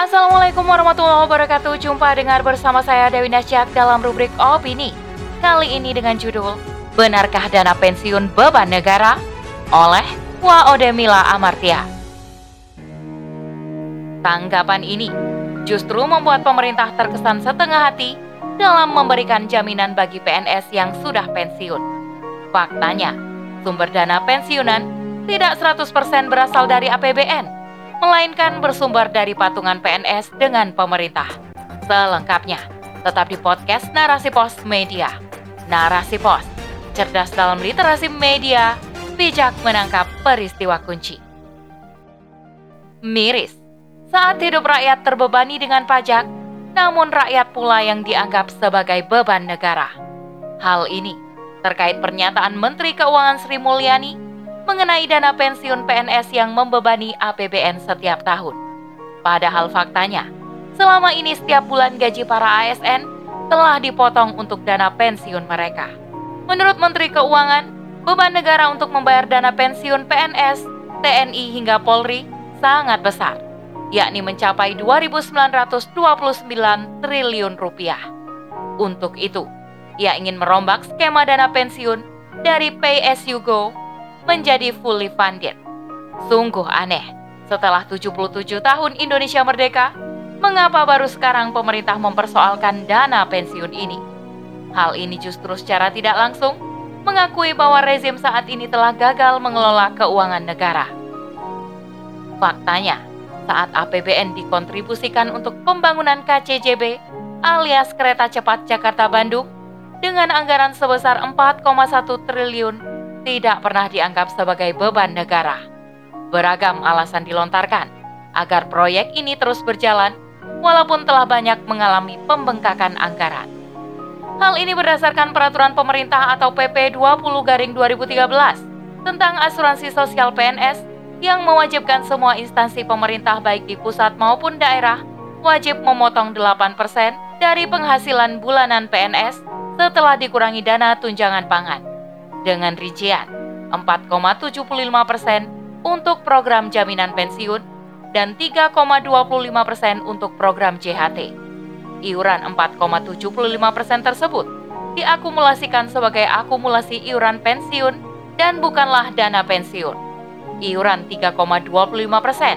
Assalamualaikum warahmatullahi wabarakatuh. Jumpa dengar bersama saya Dewi Nasyak dalam rubrik Opini. Kali ini dengan judul Benarkah dana pensiun beban negara? Oleh Waode Mila Amartia. Tanggapan ini justru membuat pemerintah terkesan setengah hati dalam memberikan jaminan bagi PNS yang sudah pensiun. Faktanya, sumber dana pensiunan tidak 100% berasal dari APBN, melainkan bersumber dari patungan PNS dengan pemerintah. Selengkapnya, tetap di podcast Narasi Pos Media. Narasi Pos, cerdas dalam literasi media, bijak menangkap peristiwa kunci. Miris, saat hidup rakyat terbebani dengan pajak, namun rakyat pula yang dianggap sebagai beban negara. Hal ini terkait pernyataan Menteri Keuangan Sri Mulyani mengenai dana pensiun PNS yang membebani APBN setiap tahun. Padahal faktanya, selama ini setiap bulan gaji para ASN telah dipotong untuk dana pensiun mereka. Menurut Menteri Keuangan, beban negara untuk membayar dana pensiun PNS, TNI hingga Polri sangat besar, yakni mencapai 2.929 triliun rupiah. Untuk itu, ia ingin merombak skema dana pensiun dari pay as you go menjadi fully funded. Sungguh aneh, setelah 77 tahun Indonesia merdeka, mengapa baru sekarang pemerintah mempersoalkan dana pensiun ini? Hal ini justru secara tidak langsung mengakui bahwa rezim saat ini telah gagal mengelola keuangan negara. Faktanya, saat APBN dikontribusikan untuk pembangunan KCJB alias Kereta Cepat Jakarta-Bandung, dengan anggaran sebesar 4,1 triliun tidak pernah dianggap sebagai beban negara. Beragam alasan dilontarkan agar proyek ini terus berjalan walaupun telah banyak mengalami pembengkakan anggaran. Hal ini berdasarkan peraturan pemerintah atau PP 20 garing 2013 tentang asuransi sosial PNS yang mewajibkan semua instansi pemerintah baik di pusat maupun daerah wajib memotong 8% dari penghasilan bulanan PNS setelah dikurangi dana tunjangan pangan. Dengan rincian 4,75 persen untuk program jaminan pensiun dan 3,25 persen untuk program JHT. Iuran 4,75 persen tersebut diakumulasikan sebagai akumulasi iuran pensiun dan bukanlah dana pensiun. Iuran 3,25 persen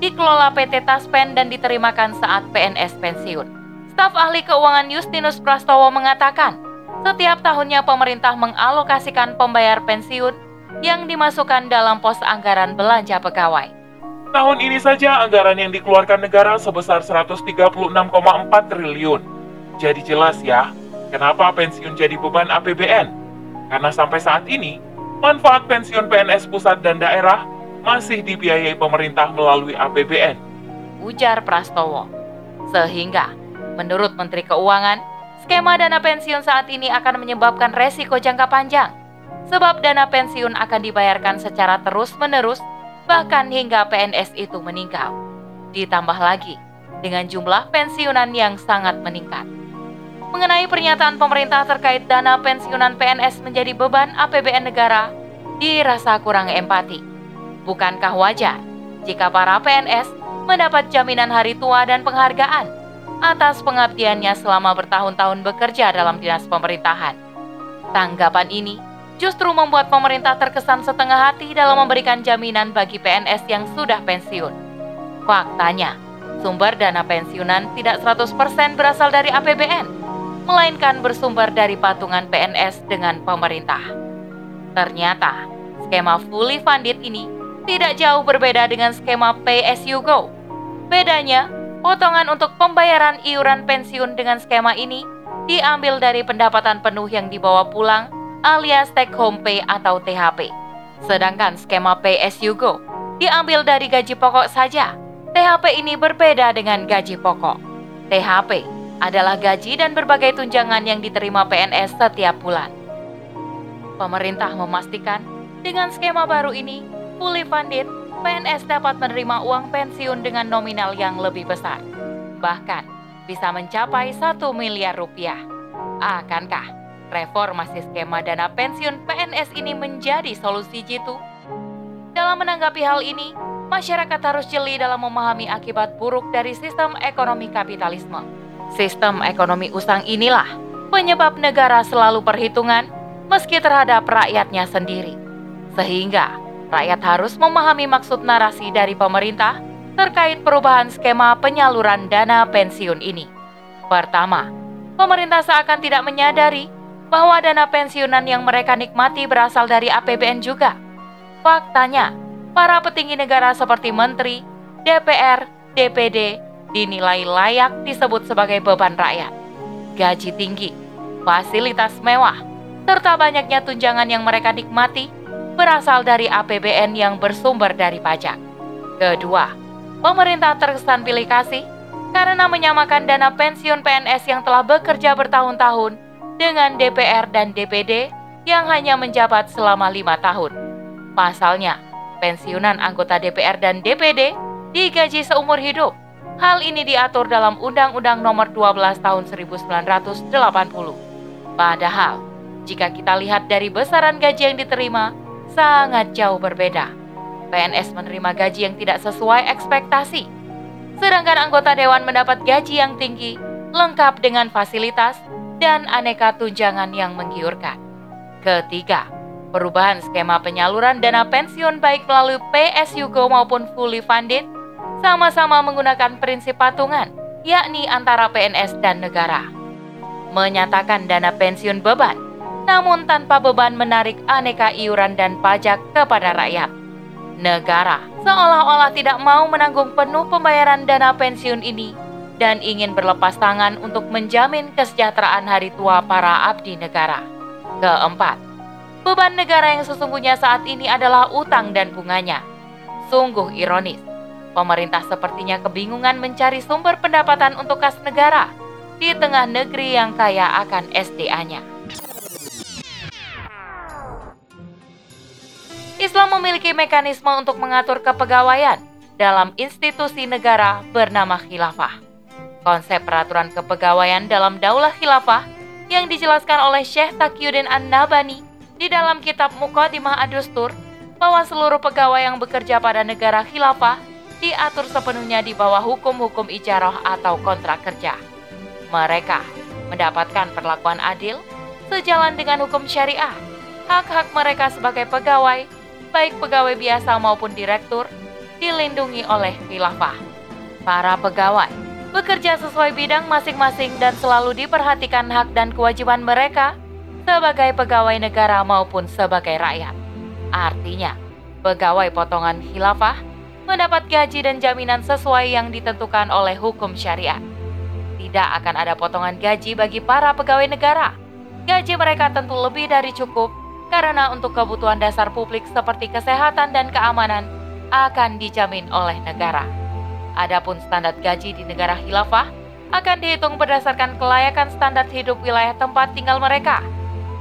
dikelola PT Taspen dan diterimakan saat PNS pensiun. Staf ahli keuangan Justinus Prastowo mengatakan, setiap tahunnya pemerintah mengalokasikan pembayar pensiun yang dimasukkan dalam pos anggaran belanja pegawai. Tahun ini saja anggaran yang dikeluarkan negara sebesar 136,4 triliun. Jadi jelas ya, kenapa pensiun jadi beban APBN? Karena sampai saat ini, manfaat pensiun PNS pusat dan daerah masih dibiayai pemerintah melalui APBN. Ujar Prastowo. Sehingga, menurut Menteri Keuangan, Skema dana pensiun saat ini akan menyebabkan resiko jangka panjang, sebab dana pensiun akan dibayarkan secara terus-menerus, bahkan hingga PNS itu meninggal. Ditambah lagi dengan jumlah pensiunan yang sangat meningkat. Mengenai pernyataan pemerintah terkait dana pensiunan PNS menjadi beban APBN negara, dirasa kurang empati. Bukankah wajar jika para PNS mendapat jaminan hari tua dan penghargaan atas pengabdiannya selama bertahun-tahun bekerja dalam dinas pemerintahan. Tanggapan ini justru membuat pemerintah terkesan setengah hati dalam memberikan jaminan bagi PNS yang sudah pensiun. Faktanya, sumber dana pensiunan tidak 100% berasal dari APBN, melainkan bersumber dari patungan PNS dengan pemerintah. Ternyata, skema fully funded ini tidak jauh berbeda dengan skema you go. Bedanya, Potongan untuk pembayaran iuran pensiun dengan skema ini diambil dari pendapatan penuh yang dibawa pulang alias take home pay atau THP. Sedangkan skema pay as you go diambil dari gaji pokok saja. THP ini berbeda dengan gaji pokok. THP adalah gaji dan berbagai tunjangan yang diterima PNS setiap bulan. Pemerintah memastikan dengan skema baru ini fully funded PNS dapat menerima uang pensiun dengan nominal yang lebih besar. Bahkan bisa mencapai 1 miliar rupiah. Akankah reformasi skema dana pensiun PNS ini menjadi solusi jitu? Dalam menanggapi hal ini, masyarakat harus jeli dalam memahami akibat buruk dari sistem ekonomi kapitalisme. Sistem ekonomi usang inilah penyebab negara selalu perhitungan meski terhadap rakyatnya sendiri. Sehingga rakyat harus memahami maksud narasi dari pemerintah terkait perubahan skema penyaluran dana pensiun ini. Pertama, pemerintah seakan tidak menyadari bahwa dana pensiunan yang mereka nikmati berasal dari APBN juga. Faktanya, para petinggi negara seperti menteri, DPR, DPD dinilai layak disebut sebagai beban rakyat. Gaji tinggi, fasilitas mewah, serta banyaknya tunjangan yang mereka nikmati berasal dari APBN yang bersumber dari pajak. Kedua, pemerintah terkesan pilih kasih karena menyamakan dana pensiun PNS yang telah bekerja bertahun-tahun dengan DPR dan DPD yang hanya menjabat selama lima tahun. Pasalnya, pensiunan anggota DPR dan DPD digaji seumur hidup. Hal ini diatur dalam Undang-Undang Nomor 12 Tahun 1980. Padahal, jika kita lihat dari besaran gaji yang diterima, sangat jauh berbeda. PNS menerima gaji yang tidak sesuai ekspektasi, sedangkan anggota dewan mendapat gaji yang tinggi, lengkap dengan fasilitas dan aneka tunjangan yang menggiurkan. Ketiga, perubahan skema penyaluran dana pensiun baik melalui PSUGO maupun fully funded sama-sama menggunakan prinsip patungan, yakni antara PNS dan negara. Menyatakan dana pensiun beban, namun tanpa beban menarik aneka iuran dan pajak kepada rakyat. Negara seolah-olah tidak mau menanggung penuh pembayaran dana pensiun ini dan ingin berlepas tangan untuk menjamin kesejahteraan hari tua para abdi negara. Keempat, beban negara yang sesungguhnya saat ini adalah utang dan bunganya. Sungguh ironis, pemerintah sepertinya kebingungan mencari sumber pendapatan untuk kas negara di tengah negeri yang kaya akan SDA-nya. Islam memiliki mekanisme untuk mengatur kepegawaian dalam institusi negara bernama khilafah. Konsep peraturan kepegawaian dalam daulah khilafah yang dijelaskan oleh Syekh Taqiyuddin An-Nabani di dalam kitab Muqaddimah Ad-Dustur bahwa seluruh pegawai yang bekerja pada negara khilafah diatur sepenuhnya di bawah hukum-hukum ijarah atau kontrak kerja. Mereka mendapatkan perlakuan adil sejalan dengan hukum syariah. Hak-hak mereka sebagai pegawai, baik pegawai biasa maupun direktur, dilindungi oleh khilafah. Para pegawai bekerja sesuai bidang masing-masing dan selalu diperhatikan hak dan kewajiban mereka sebagai pegawai negara maupun sebagai rakyat. Artinya, pegawai potongan khilafah mendapat gaji dan jaminan sesuai yang ditentukan oleh hukum syariat. Tidak akan ada potongan gaji bagi para pegawai negara. Gaji mereka tentu lebih dari cukup karena untuk kebutuhan dasar publik seperti kesehatan dan keamanan akan dijamin oleh negara. Adapun standar gaji di negara khilafah akan dihitung berdasarkan kelayakan standar hidup wilayah tempat tinggal mereka.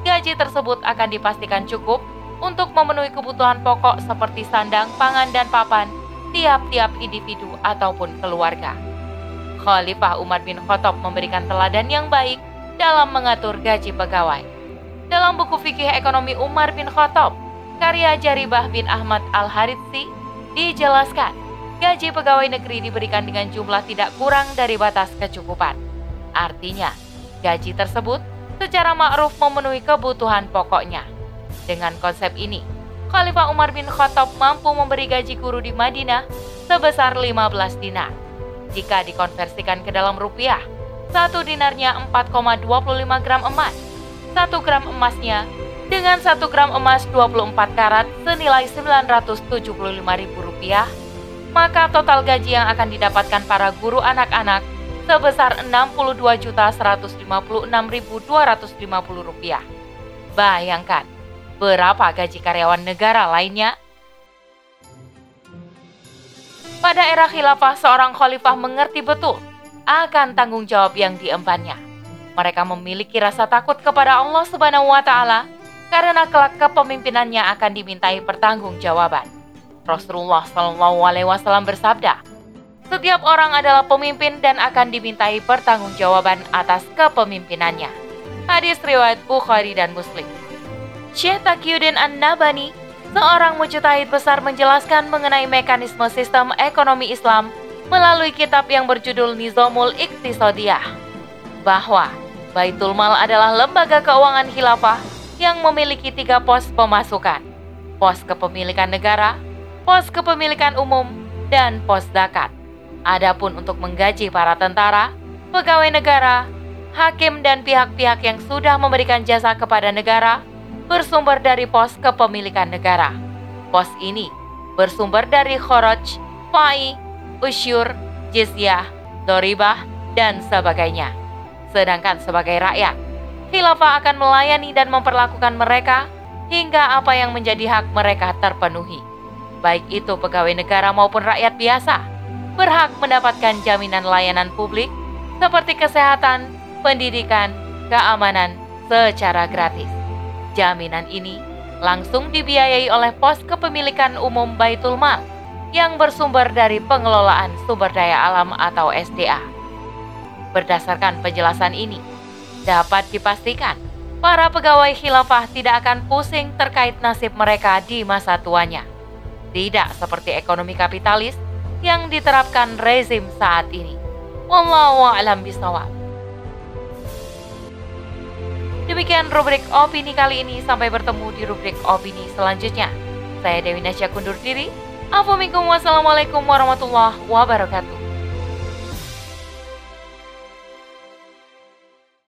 Gaji tersebut akan dipastikan cukup untuk memenuhi kebutuhan pokok seperti sandang, pangan, dan papan tiap-tiap individu ataupun keluarga. Khalifah Umar bin Khattab memberikan teladan yang baik dalam mengatur gaji pegawai. Dalam buku fikih ekonomi Umar bin Khattab, karya Jaribah bin Ahmad Al-Haritsi, dijelaskan gaji pegawai negeri diberikan dengan jumlah tidak kurang dari batas kecukupan. Artinya, gaji tersebut secara ma'ruf memenuhi kebutuhan pokoknya. Dengan konsep ini, Khalifah Umar bin Khattab mampu memberi gaji guru di Madinah sebesar 15 dinar. Jika dikonversikan ke dalam rupiah, satu dinarnya 4,25 gram emas. Satu gram emasnya dengan satu gram emas 24 karat senilai 975 ribu rupiah maka total gaji yang akan didapatkan para guru anak-anak sebesar Rp61.156.250. Bayangkan, berapa gaji karyawan negara lainnya? Pada era khilafah, seorang khalifah mengerti betul akan tanggung jawab yang diembannya. Mereka memiliki rasa takut kepada Allah Subhanahu wa taala karena kelak kepemimpinannya akan dimintai pertanggungjawaban. Rasulullah Shallallahu Alaihi Wasallam bersabda, setiap orang adalah pemimpin dan akan dimintai pertanggungjawaban atas kepemimpinannya. Hadis riwayat Bukhari dan Muslim. Syekh Taqiyuddin An-Nabani seorang mujtahid besar menjelaskan mengenai mekanisme sistem ekonomi Islam melalui kitab yang berjudul Nizamul Iktisadiyah bahwa Baitul Mal adalah lembaga keuangan khilafah yang memiliki tiga pos pemasukan, pos kepemilikan negara, pos kepemilikan umum, dan pos zakat. Adapun untuk menggaji para tentara, pegawai negara, hakim dan pihak-pihak yang sudah memberikan jasa kepada negara bersumber dari pos kepemilikan negara. Pos ini bersumber dari khoroj, fai, usyur, jizyah, doribah, dan sebagainya. Sedangkan sebagai rakyat, khilafah akan melayani dan memperlakukan mereka hingga apa yang menjadi hak mereka terpenuhi. Baik itu pegawai negara maupun rakyat biasa, berhak mendapatkan jaminan layanan publik seperti kesehatan, pendidikan, keamanan secara gratis. Jaminan ini langsung dibiayai oleh pos kepemilikan umum Baitul Mal yang bersumber dari pengelolaan sumber daya alam atau SDA. Berdasarkan penjelasan ini, dapat dipastikan para pegawai khilafah tidak akan pusing terkait nasib mereka di masa tuanya. Tidak seperti ekonomi kapitalis yang diterapkan rezim saat ini. Wallahu a'lam bishawab. Demikian rubrik opini kali ini. Sampai bertemu di rubrik opini selanjutnya. Saya Dewi Nasya kundur diri. Assalamualaikum warahmatullahi wabarakatuh.